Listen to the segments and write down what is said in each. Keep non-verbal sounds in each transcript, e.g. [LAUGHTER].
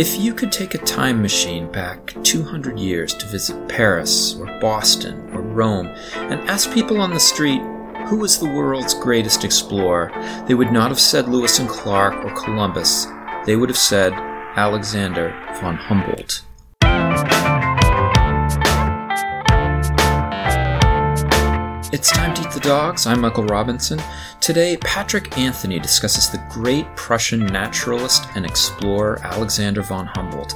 If you could take a time machine back 200 years to visit Paris or Boston or Rome and ask people on the street who was the world's greatest explorer, they would not have said Lewis and Clark or Columbus. They would have said Alexander von Humboldt. It's time to eat the dogs. I'm Michael Robinson. Today, Patrick Anthony discusses the great Prussian naturalist and explorer Alexander von Humboldt.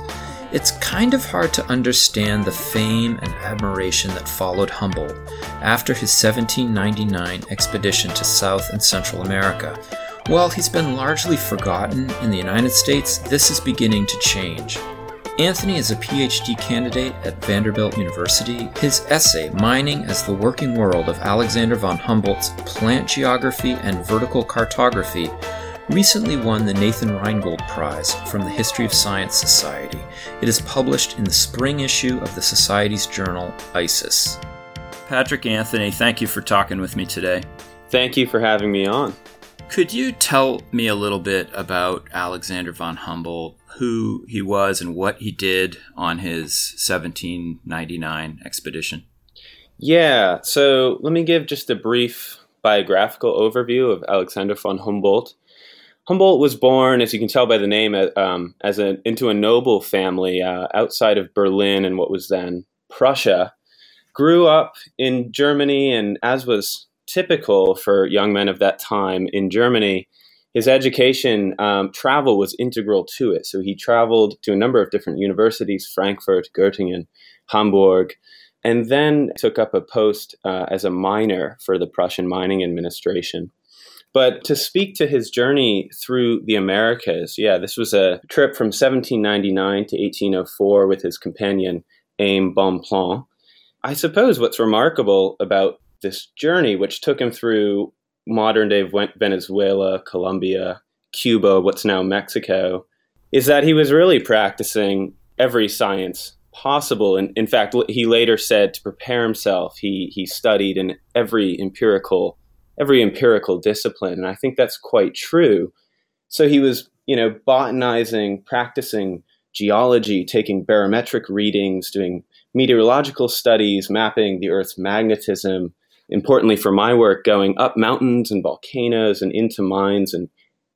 It's kind of hard to understand the fame and admiration that followed Humboldt after his 1799 expedition to South and Central America. While he's been largely forgotten in the United States, this is beginning to change. Anthony is a PhD candidate at Vanderbilt University. His essay, Mining as the Working World of Alexander von Humboldt's Plant Geography and Vertical Cartography, recently won the Nathan Reingold Prize from the History of Science Society. It is published in the spring issue of the Society's journal, ISIS. Patrick Anthony, thank you for talking with me today. Thank you for having me on. Could you tell me a little bit about Alexander von Humboldt, who he was and what he did on his 1799 expedition? Yeah, so let me give just a brief biographical overview of Alexander von Humboldt. Humboldt was born, as you can tell by the name, um, as a, into a noble family uh, outside of Berlin and what was then Prussia. Grew up in Germany, and as was typical for young men of that time in Germany, his education um, travel was integral to it. So he traveled to a number of different universities Frankfurt, Göttingen, Hamburg, and then took up a post uh, as a miner for the Prussian Mining Administration. But to speak to his journey through the Americas, yeah, this was a trip from 1799 to 1804 with his companion Aime Bonpland. I suppose what's remarkable about this journey, which took him through modern day Venezuela, Colombia, Cuba, what's now Mexico, is that he was really practicing every science possible. And in fact, he later said to prepare himself, he, he studied in every empirical every empirical discipline. And I think that's quite true. So he was, you know, botanizing, practicing geology, taking barometric readings, doing meteorological studies, mapping the Earth's magnetism. Importantly for my work, going up mountains and volcanoes and into mines and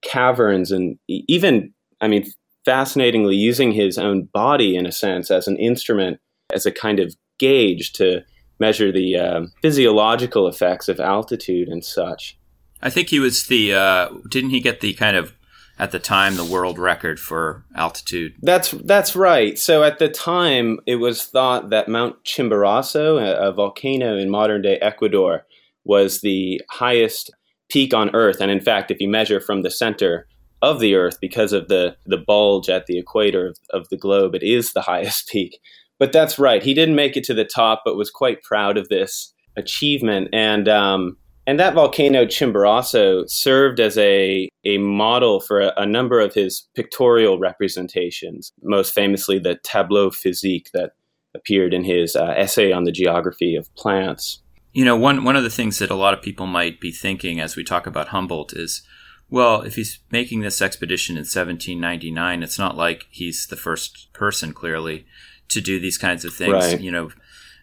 caverns, and even, I mean, fascinatingly using his own body in a sense as an instrument, as a kind of gauge to measure the uh, physiological effects of altitude and such. I think he was the uh, didn't he get the kind of at the time the world record for altitude. That's that's right. So at the time, it was thought that Mount Chimborazo, a, a volcano in modern day Ecuador, was the highest peak on Earth. And in fact, if you measure from the center of the Earth, because of the the bulge at the equator of, of the globe, it is the [LAUGHS] highest peak. But that's right. He didn't make it to the top, but was quite proud of this achievement. And um, and that volcano Chimborazo served as a a model for a, a, number of his pictorial representations. Most famously, the tableau physique that appeared in his uh, essay on the geography of plants. You know, one one of the things that a lot of people might be thinking as we talk about Humboldt is. Well, if he's making this expedition in 1799, it's not like he's the first person, clearly, to do these kinds of things. Right. You know,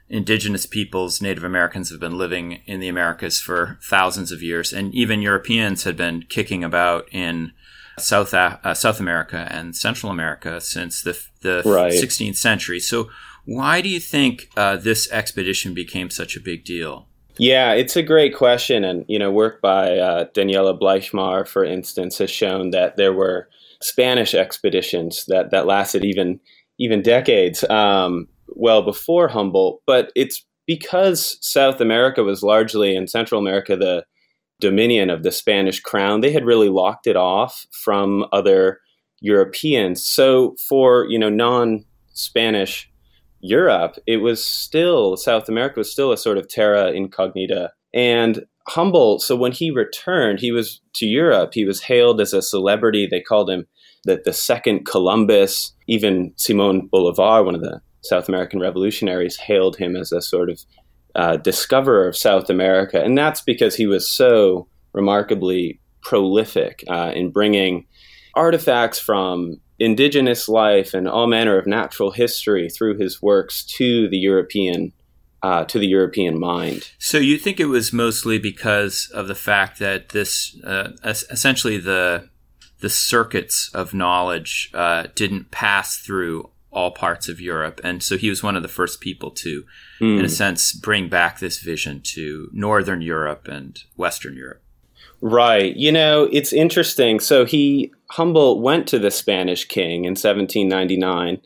indigenous peoples, Native Americans have been living in the Americas for thousands of years, and even Europeans had been kicking about in South uh, South America and Central America since the the right. 16th century. So, why do you think uh, this expedition became such a big deal? Yeah, it's a great question, and you know, work by uh, Daniela Bleichmar, for instance, has shown that there were Spanish expeditions that that lasted even even decades um, well before Humboldt. But it's because South America was largely in Central America the dominion of the Spanish crown. They had really locked it off from other Europeans. So for you know non-Spanish Europe, it was still South America was still a sort of terra incognita. And Humboldt, so when he returned, he was to Europe. He was hailed as a celebrity. They called him that the second Columbus, even Simon Bolivar, one of the South American revolutionaries, hailed him as a sort of uh, discoverer of South America. And that's because he was so remarkably prolific uh, in bringing artifacts from indigenous life and all manner of natural history through his works to the European uh, to the European mind. So you think it was mostly because of the fact that this uh, essentially the the circuits of knowledge uh, didn't pass through all parts of Europe, and so he was one of the first people to, mm. in a hmm. sense, bring back this vision to Northern Europe and Western Europe. Right. You know, it's interesting. So he Humboldt went to the Spanish king in 1799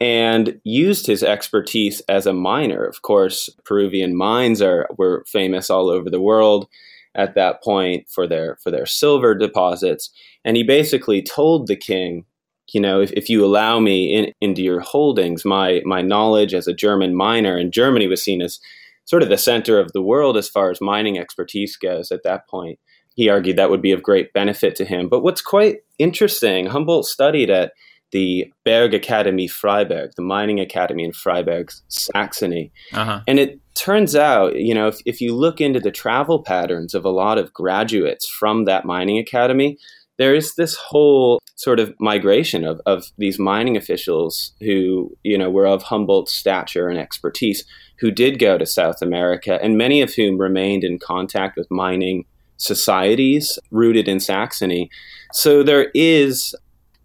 and used his expertise as a miner. Of course, Peruvian mines are were famous all over the world at that point for their for their silver deposits. And he basically told the king, you know, if, if you allow me in, into your holdings, my my knowledge as a German miner, and Germany was seen as sort of the center of the world as far as mining expertise goes at that point he argued that would be of great benefit to him. But what's quite interesting, Humboldt studied at the Berg Academy Freiberg, the mining academy in Freiberg, Saxony. Uh-huh. And it turns out, you know, if, if you look into the travel patterns of a lot of graduates from that mining academy, there is this whole sort of migration of, of these mining officials who, you know, were of Humboldt's stature and expertise, who did go to South America, and many of whom remained in contact with mining societies rooted in Saxony. So there is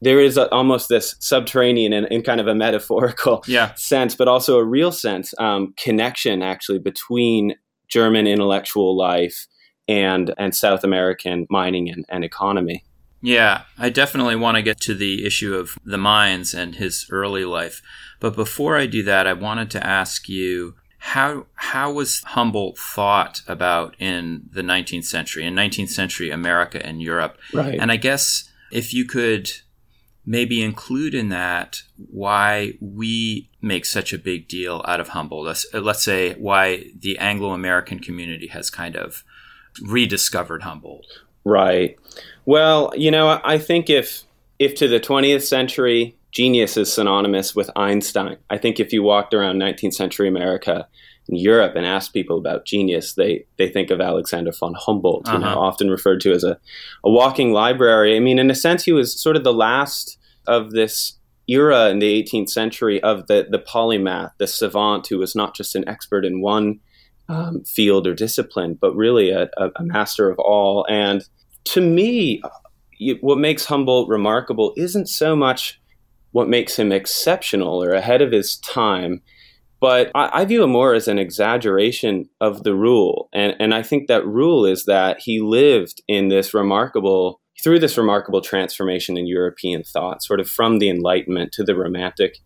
there is a, almost this subterranean and in, kind of a metaphorical [LAUGHS] yeah. sense, but also a real sense um, connection actually between German intellectual life and and South American mining and, and economy. Yeah, I definitely want to get to the issue of the mines and his early life. But before I do that, I wanted to ask you how how was Humboldt thought about in the 19th century, in 19th century America and Europe? Right. And I guess if you could maybe include in that why we make such a big deal out of Humboldt. Let's, uh, let's say why the Anglo American community has kind of rediscovered Humboldt. Right. Well, you know, I think if if to the 20th century genius is synonymous with Einstein. I think if you walked around 19th century America and Europe and asked people about genius, they they think of Alexander von Humboldt, uh-huh. you know, uh-huh. often referred to as a, a walking library. I mean, in a sense, he was sort of the last of this era in the 18th century of the the polymath, the savant who was not just an expert in one um, field or discipline, but really a, a, a master of all. And to me, what makes Humboldt remarkable isn't so much what makes him exceptional or ahead of his time. But I, I, view him more as an exaggeration of the rule. And, and I think that rule is that he lived in this remarkable, through this remarkable transformation in European thought, sort of from the Enlightenment to the Romantic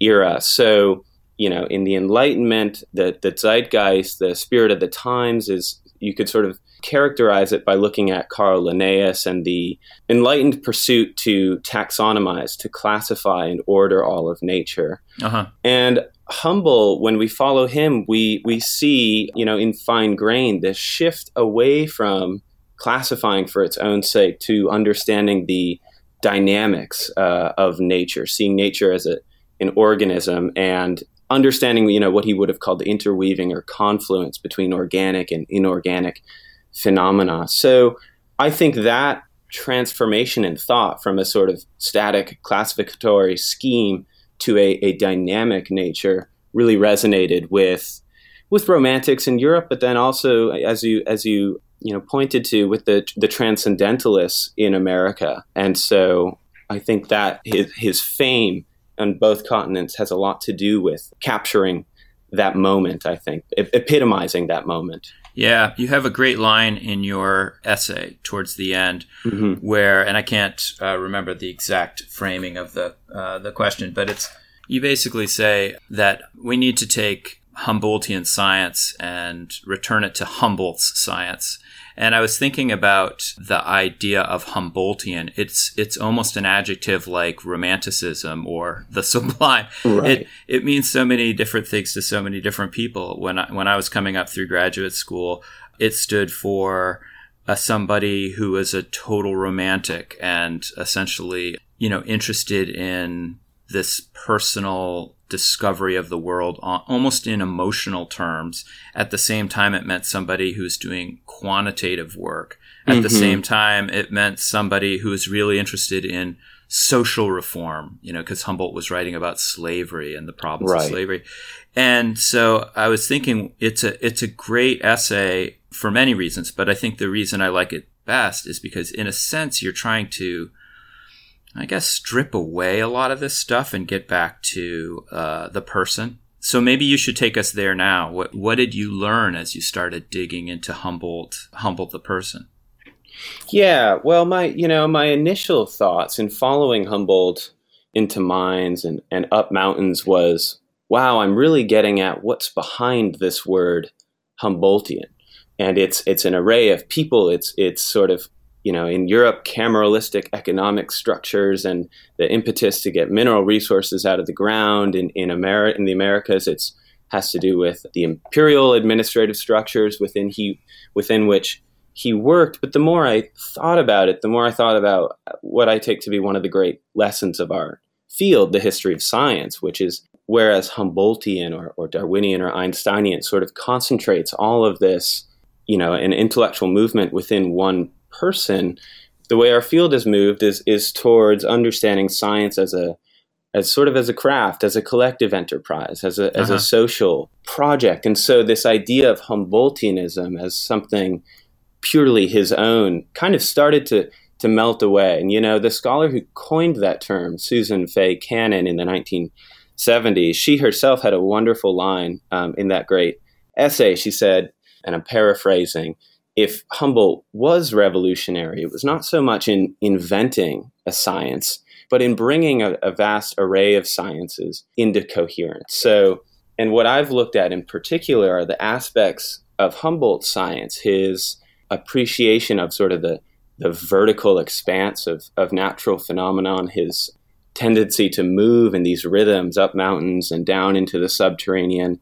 era. So, you know, in the Enlightenment, the, the zeitgeist, the spirit of the times is, you could sort of characterize it by looking at Carl Linnaeus and the enlightened pursuit to taxonomize, to classify and order all of nature. Uh-huh. And Humboldt, when we follow him, we we see, you know, in fine grain this shift away from classifying for its own sake to understanding the dynamics uh, of nature, seeing nature as a, an organism and understanding, you know, what he would have called the interweaving or confluence between organic and inorganic phenomena. So I think that transformation in thought from a sort of static classificatory scheme to a, a dynamic nature really resonated with with romantics in Europe, but then also as you as you you know pointed to with the the transcendentalists in America. And so I think that his his fame on both continents has a lot to do with capturing that moment, I think, epitomizing that moment. Yeah, you have a great line in your essay towards the end, mm-hmm. where, and I can't uh, remember the exact framing of the uh, the question, but it's you basically say that we need to take Humboldtian science and return it to Humboldt's science, and I was thinking about the idea of Humboldtian. It's it's almost an adjective like romanticism or the [LAUGHS] sublime. Right. It it means so many different things to so many different people. When I, when I was coming up through graduate school, it stood for uh, somebody who was a total romantic and essentially, you know, interested in this personal discovery of the world almost in emotional terms. At the same time, it meant somebody who's doing quantitative work. At mm-hmm. the same time, it meant somebody who is really interested in social reform, you know, because Humboldt was writing about slavery and the problems Right. of slavery. And so I was thinking it's a it's a great essay for many reasons, but I think the reason I like it best is because in a sense you're trying to I guess strip away a lot of this stuff and get back to uh, the person. So maybe you should take us there now. What what did you learn as you started digging into Humboldt Humboldt the person? Yeah, well, my you know my initial thoughts in following Humboldt into mines and, and up mountains was, wow, I'm really getting at what's behind this word Humboldtian, and it's it's an array of people. It's it's sort of you know in Europe cameralistic economic structures and the impetus to get mineral resources out of the ground. In in America in the Americas, it's has to do with the imperial administrative structures within he within which he worked. But the more I thought about it, the more I thought about what I take to be one of the great lessons of our field, the history of science, which is whereas Humboldtian or, or Darwinian or Einsteinian sort of concentrates all of this, you know, an intellectual movement within one person, the way our field has moved is is towards understanding science as a as sort of as a craft, as a collective enterprise, as a as Uh-huh. a social project. And so this idea of Humboldtianism as something purely his own kind of started to to melt away. And you know, the scholar who coined that term, Susan Fay Cannon, in the 1970s, she herself had a wonderful line um, in that great essay. She said, and I'm paraphrasing, if Humboldt was revolutionary, it was not so much in inventing a science, but in bringing a, a vast array of sciences into coherence. So, and what I've looked at in particular are the aspects of Humboldt's science, his appreciation of sort of the, the vertical expanse of, of natural phenomenon, his tendency to move in these rhythms up mountains and down into the subterranean.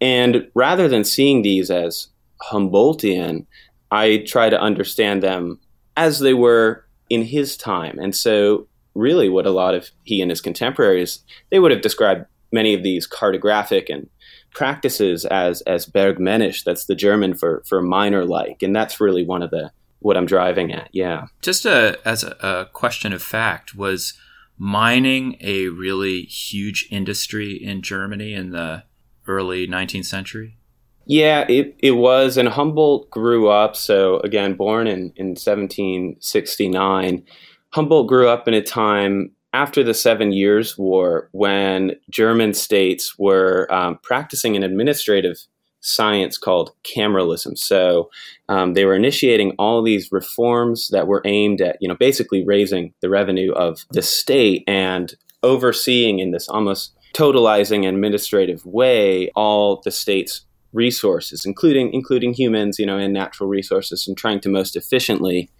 And rather than seeing these as Humboldtian, I try to understand them as they were in his time. And so, really, what a lot of he and his contemporaries they would have described many of these cartographic and practices as as Bergmännisch. That's the German for for miner like, and that's really one of the what I'm driving at. Yeah. Just a, as a, a question of fact, was mining a really huge industry in Germany in the early 19th century? Yeah, it, it was. And Humboldt grew up, so again, born in, in 1769. Humboldt grew up in a time after the Seven Years' War when German states were um, practicing an administrative science called cameralism. So um, they were initiating all these reforms that were aimed at, you know, basically raising the revenue of the state and overseeing in this almost totalizing administrative way all the state's resources, including including humans, you know, and natural resources, and trying to most efficiently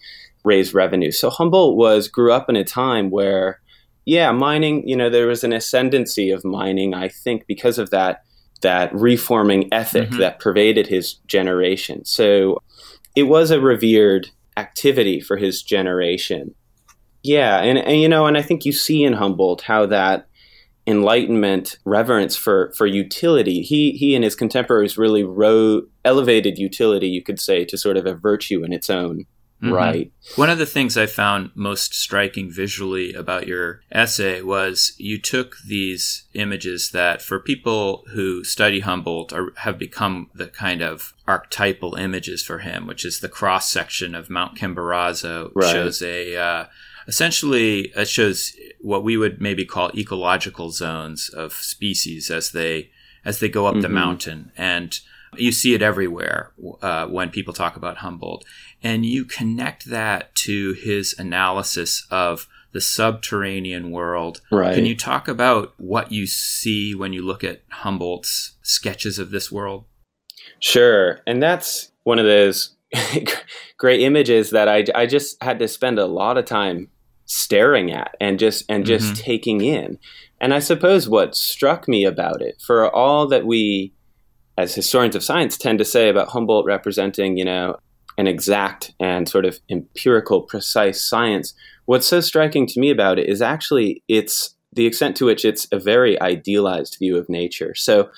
raise revenue. So Humboldt was grew up in a time where, yeah, mining, you know, there was an ascendancy of mining. I think because of that that reforming ethic Mhm. that pervaded his generation. So it was a revered activity for his generation. Yeah, and, and you know, and I think you see in Humboldt how that enlightenment reverence for for utility he he and his contemporaries really elevated utility you could say to sort of a virtue in its own Mhm. right One of the things I found most striking visually about your essay was you took these images that, for people who study Humboldt, are, have become the kind of archetypal images for him, which is the cross section of Mount Chimborazo Right. shows a uh, essentially it shows what we would maybe call ecological zones of species as they as they go up the Mhm. mountain and you see it everywhere uh, when people talk about Humboldt and you connect that to his analysis of the subterranean world. right Can you talk about what you see when you look at Humboldt's sketches of this world? Sure. And that's one of those [LAUGHS] great images that I, I just had to spend a lot of time staring at and just and just Mhm. taking in. And I suppose what struck me about it, for all that we as historians of science tend to say about Humboldt representing, you know, an exact and sort of empirical precise science, what's so striking to me about it is actually it's the extent to which it's a very idealized view of nature. So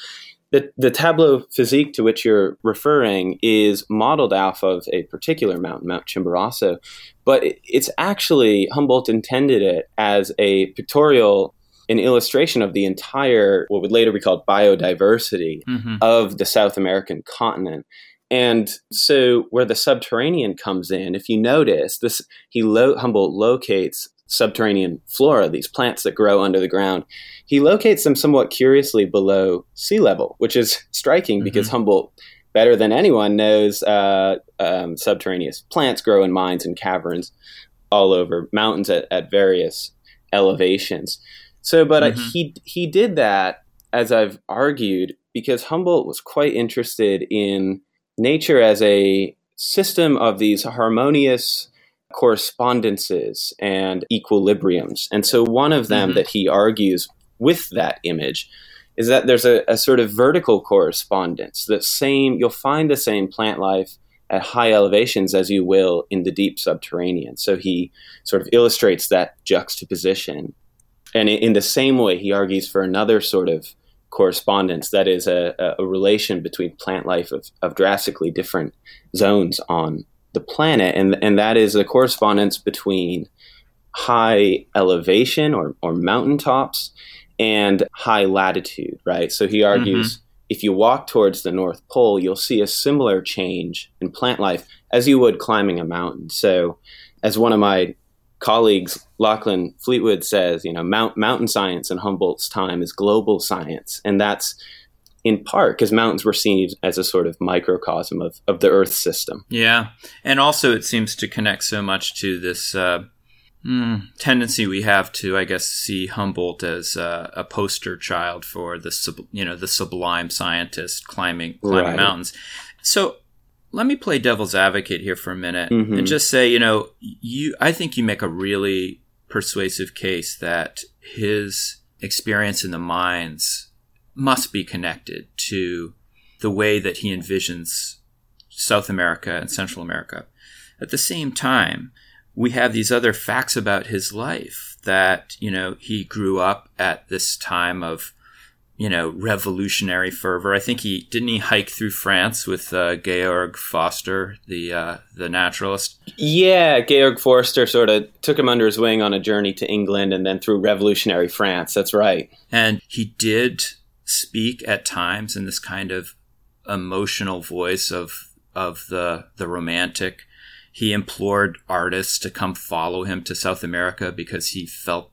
the, the tableau physique to which you're referring is modeled off of a particular mountain, Mount Chimborazo, but it's actually Humboldt intended it as a pictorial an illustration of the entire what would later be called biodiversity mm-hmm. of the South American continent. And so, where the subterranean comes in, if you notice, this he lo- Humboldt locates subterranean flora, these plants that grow under the ground. He locates them somewhat curiously below sea level, which is striking mm-hmm. because Humboldt, better than anyone, knows uh, um, subterraneous plants grow in mines and caverns all over mountains at, at various elevations. So, but uh, mm-hmm. he he did that as I've argued because Humboldt was quite interested in nature as a system of these harmonious correspondences and equilibriums. And so, one of them mm-hmm. that he argues with that image is that there's a, a, sort of vertical correspondence. The same, you'll find the same plant life at high elevations as you will in the deep subterranean. So he sort of illustrates that juxtaposition. And in the same way, he argues for another sort of correspondence that is a, a relation between plant life of, of drastically different zones on the planet, and and that is the correspondence between high elevation or or mountaintops and high latitude, right? So he argues mm-hmm. if you walk towards the North Pole, you'll see a similar change in plant life as you would climbing a mountain. So, as one of my colleagues, Lachlan Fleetwood says, you know, mount, mountain science in Humboldt's time is global science, and that's in part because mountains were seen as a sort of microcosm of, of the Earth system. Yeah, and also it seems to connect so much to this uh, mm, tendency we have to, I guess, see Humboldt as uh, a poster child for the sub, you know the sublime scientist climbing climbing right. mountains. So let me play devil's advocate here for a minute mm-hmm. and just say, you know, you I think you make a really persuasive case that his experience in the mines must be connected to the way that he envisions South America and Central America. At the same time, we have these other facts about his life that, you know, he grew up at this time of, you know, revolutionary fervor. I think he didn't he hike through France with uh, Georg Forster, the uh, the naturalist. Yeah, Georg Forster sort of took him under his wing on a journey to England and then through revolutionary France. That's right. And he did speak at times in this kind of emotional voice of of the the romantic. He implored artists to come follow him to South America because he felt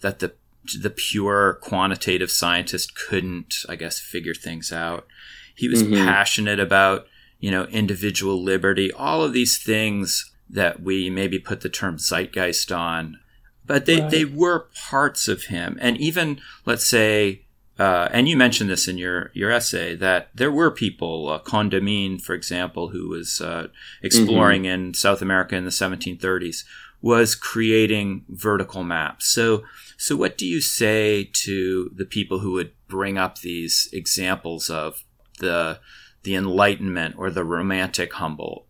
that the the pure quantitative scientist couldn't, I guess, figure things out. He was mm-hmm. passionate about, you know, individual liberty, all of these things that we maybe put the term zeitgeist on, but they, right. they were parts of him. And even, let's say, uh, and you mentioned this in your, your essay that there were people, uh, Condamine, for example, who was uh, exploring mm-hmm. in South America in the 1730s, was creating vertical maps. So, so what do you say to the people who would bring up these examples of the the Enlightenment or the Romantic Humboldt?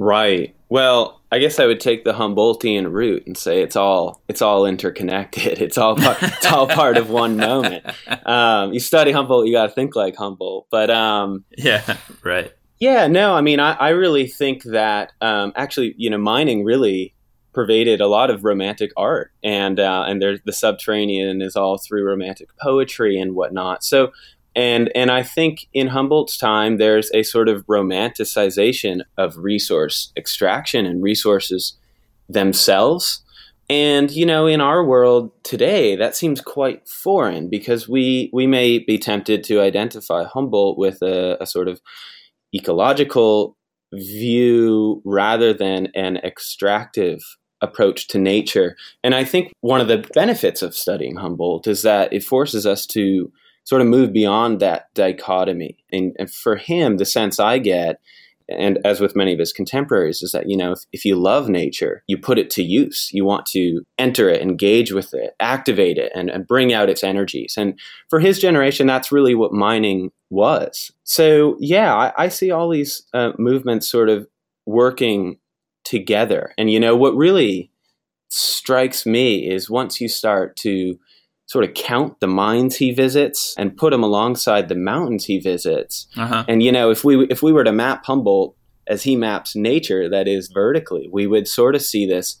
Right. Well, I guess I would take the Humboldtian route and say it's all it's all interconnected. [LAUGHS] It's all part, it's all part of one moment. Um, you study Humboldt, you got to think like Humboldt. But um, [LAUGHS] yeah, right. Yeah, no, I mean, I, I really think that um, actually, you know, mining really pervaded a lot of romantic art, and uh, and there's the subterranean is all through romantic poetry and whatnot. So and and I think in Humboldt's time, there's a sort of romanticization of resource extraction and resources themselves. And you know, in our world today, that seems quite foreign because we we may be tempted to identify Humboldt with a, a sort of ecological view rather than an extractive approach to nature. And I think one of the benefits of studying Humboldt is that it forces us to sort of move beyond that dichotomy. And, and, for him, the sense I get, and as with many of his contemporaries, is that, you know, if, if you love nature, you put it to use. You want to enter it, engage with it, activate it, and, and bring out its energies. And for his generation, that's really what mining was. So, yeah, I, I see all these uh, movements sort of working together. And, you know, what really strikes me is once you start to sort of count the mines he visits and put them alongside the mountains he visits. Uh-huh. And you know, if we if we were to map Humboldt as he maps nature, that is vertically, we would sort of see this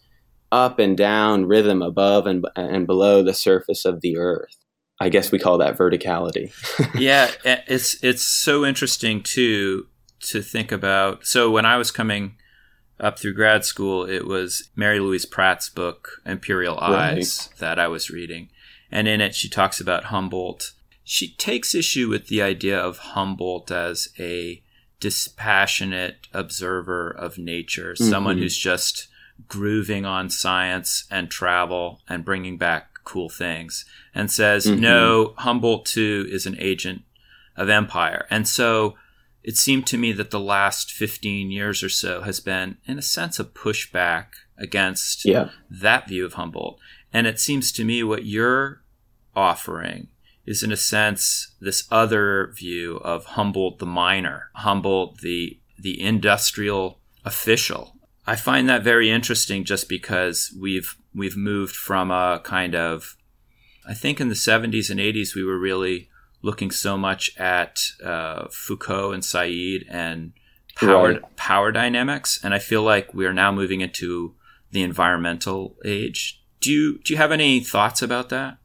up and down rhythm above and and below the surface of the earth. I guess we call that verticality. [LAUGHS] yeah, it's it's so interesting too to think about. So when I was coming up through grad school, it was Mary Louise Pratt's book Imperial Eyes right. that I was reading, and in it she talks about Humboldt. She takes issue with the idea of Humboldt as a dispassionate observer of nature, mm-hmm. someone who's just grooving on science and travel and bringing back cool things, and says, mm-hmm. no, Humboldt too is an agent of empire. And so it seemed to me that the last 15 years or so has been, in a sense, a pushback against yeah. that view of Humboldt. And it seems to me what you're offering is, in a sense, this other view of Humboldt the miner, Humboldt the the industrial official. I find that very interesting, just because we've we've moved from a kind of, I think in the 70s and 80s we were really looking so much at uh, Foucault and Said and power right. power dynamics, and I feel like we are now moving into the environmental age. Do you do you have any thoughts about that?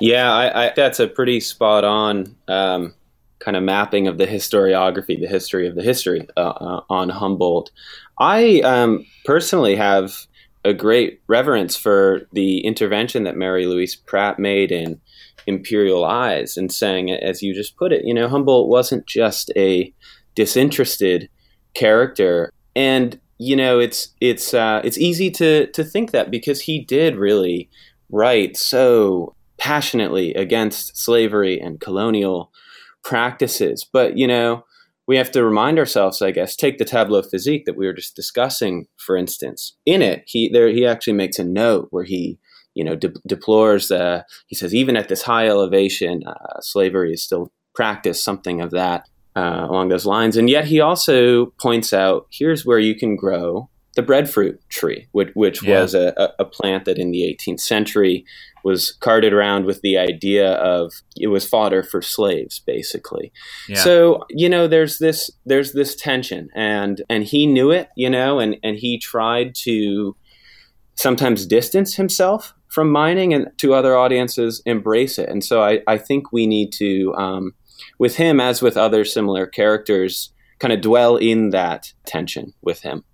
Yeah, I, I, that's a pretty spot on um, kind of mapping of the historiography, the history of the history uh, uh, on Humboldt. I um, personally have a great reverence for the intervention that Mary Louise Pratt made in Imperial Eyes and saying, as you just put it, you know, Humboldt wasn't just a disinterested character. And you know, it's it's uh, it's easy to to think that because he did really write so passionately against slavery and colonial practices. But you know, we have to remind ourselves, I guess, take the tableau physique that we were just discussing, for instance. In it, he there he actually makes a note where he you know, de- deplores. He says even at this high elevation, uh, slavery is still practiced, something of that uh, along those lines. And yet he also points out here's where you can grow the breadfruit tree, which, which yeah. was a, a, plant that in the 18th century was carted around with the idea of it was fodder for slaves, basically. Yeah. So you know, there's this there's this tension, and and he knew it, you know, and and he tried to sometimes distance himself from mining and to other audiences embrace it. And so I, I think we need to, um, with him as with other similar characters, kind of dwell in that tension with him.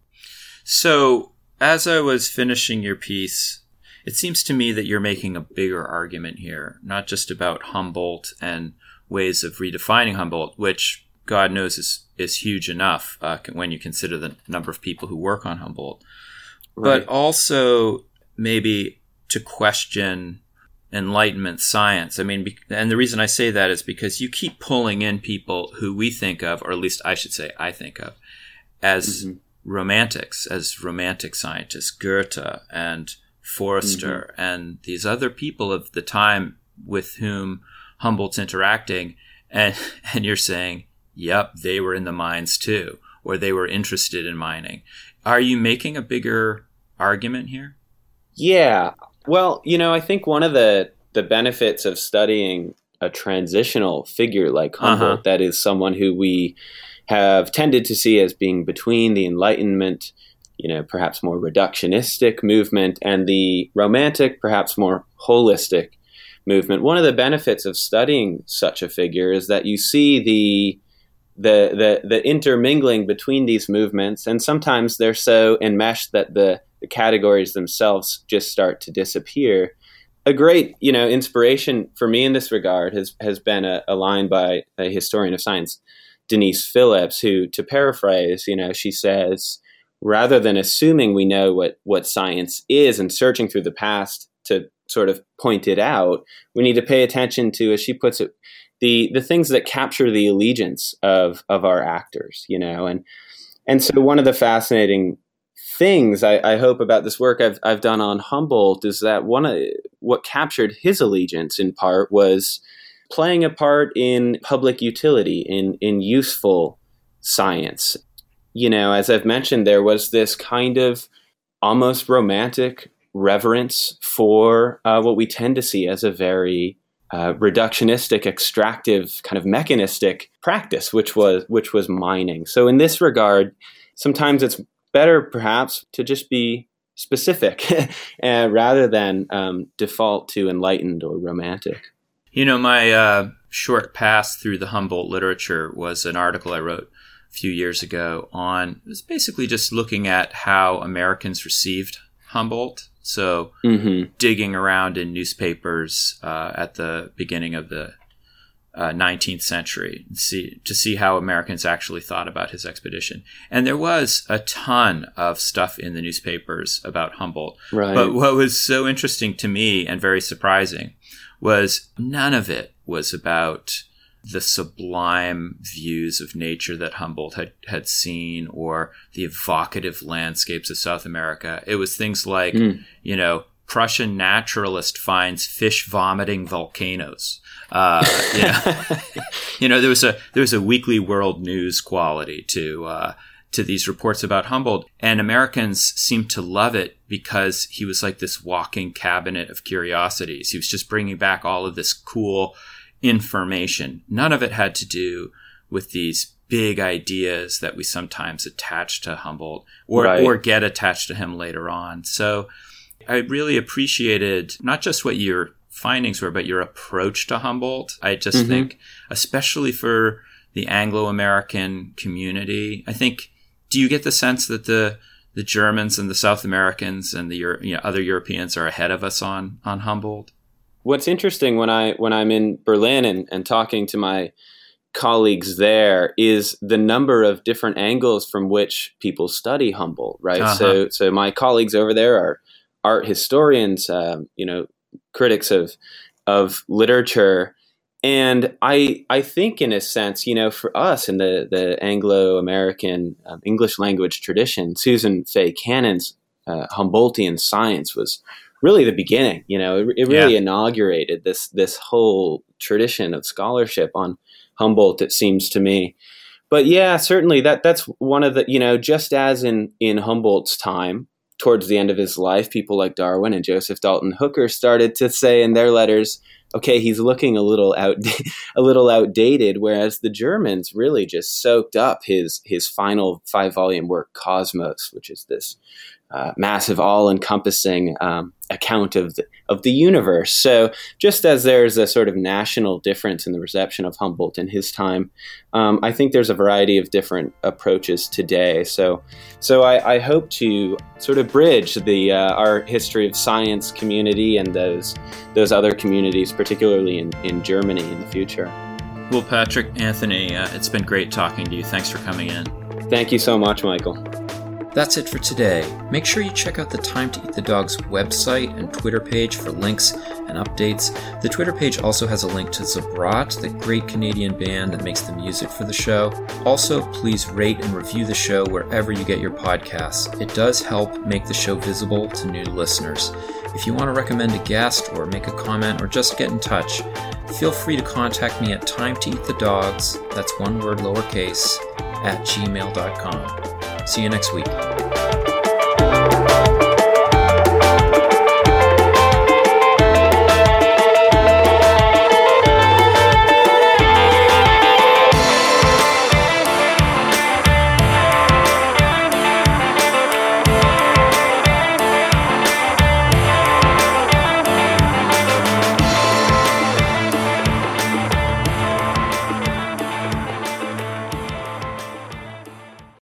So as I was finishing your piece, it seems to me that you're making a bigger argument here, not just about Humboldt and ways of redefining Humboldt, which God knows is, is huge enough uh, when you consider the number of people who work on Humboldt, right. but also maybe to question enlightenment science. I mean, and the reason I say that is because you keep pulling in people who we think of, or at least I should say I think of, as mm-hmm. romantics, as romantic scientists, Goethe and Forster mm-hmm. and these other people of the time with whom Humboldt's interacting. And, [LAUGHS] and you're saying, yep, they were in the mines too, or they were interested in mining. Are you making a bigger argument here? Yeah, well, you know, I think one of the the benefits of studying a transitional figure like Humboldt, uh-huh. that is someone who we have tended to see as being between the Enlightenment, you know, perhaps more reductionistic movement, and the Romantic, perhaps more holistic movement. One of the benefits of studying such a figure is that you see the the the, the intermingling between these movements, and sometimes they're so enmeshed that the the categories themselves just start to disappear. A great, you know, inspiration for me in this regard has has been uh, a, a line by a historian of science, Denise Phillips, who, to paraphrase, you know, she says, rather than assuming we know what what science is and searching through the past to sort of point it out, we need to pay attention to, as she puts it, the the things that capture the allegiance of of our actors, you know, and and so one of the fascinating things I, I, hope about this work I've, I've done on Humboldt is that one of what captured his allegiance in part was playing a part in public utility, in, in useful science. You know, as I've mentioned, there was this kind of almost romantic reverence for uh, what we tend to see as a very uh, reductionistic, extractive, kind of mechanistic practice, which was which was mining. So in this regard, sometimes it's better perhaps to just be specific [LAUGHS] uh, rather than um, default to enlightened or romantic. You know, my uh, short pass through the Humboldt literature was an article I wrote a few years ago on it was basically just looking at how Americans received Humboldt. So mm-hmm. digging around in newspapers uh, at the beginning of the uh, 19th century see, to see how Americans actually thought about his expedition. And there was a ton of stuff in the newspapers about Humboldt. Right. But what was so interesting to me and very surprising was none of it was about the sublime views of nature that Humboldt had, had seen or the evocative landscapes of South America. It was things like, mm. you know, Prussian naturalist finds fish vomiting volcanoes. Uh, you, [LAUGHS] know, you know, there was a there was a weekly world news quality to uh, to these reports about Humboldt, and Americans seemed to love it because he was like this walking cabinet of curiosities. He was just bringing back all of this cool information. None of it had to do with these big ideas that we sometimes attach to Humboldt or, right. or get attached to him later on. So I really appreciated not just what your findings were, but your approach to Humboldt. I just mm-hmm. think, especially for the Anglo American community, I think, do you get the sense that the the Germans and the South Americans and the you know, other Europeans are ahead of us on on Humboldt? what's interesting when I when I'm in Berlin and, and talking to my colleagues there is the number of different angles from which people study Humboldt, right? Uh-huh. So so my colleagues over there are art historians, um, you know, critics of of literature. And I, I think, in a sense, you know, for us in the, the Anglo American um, English language tradition, Susan Fay Cannon's uh, Humboldtian science was really the beginning. You know, it, it really yeah. inaugurated this this whole tradition of scholarship on Humboldt. It seems to me. But yeah, certainly that that's one of the you know just as in in Humboldt's time towards the end of his life, people like Darwin and Joseph Dalton Hooker started to say in their letters, okay, he's looking a little out [LAUGHS] a little outdated, whereas the Germans really just soaked up his his final five volume work Cosmos, which is this uh, massive, all-encompassing um, account of the, of the universe. So, just as there's a sort of national difference in the reception of Humboldt in his time, um, I think there's a variety of different approaches today. So, so I, I hope to sort of bridge the uh, our history of science community and those those other communities, particularly in, in Germany, in the future. Well, Patrick, Anthony, uh, it's been great talking to you. Thanks for coming in. Thank you so much, Michael. That's it for today. Make sure you check out the Time to Eat the Dog's website and Twitter page for links and updates. The Twitter page also has a link to Zabrat, the great Canadian band that makes the music for the show. Also, please rate and review the show wherever you get your podcasts. It does help make the show visible to new listeners. If you want to recommend a guest or make a comment or just get in touch, feel free to contact me at time to eat the dogs, that's one word lowercase, at gmail.com. See you next week.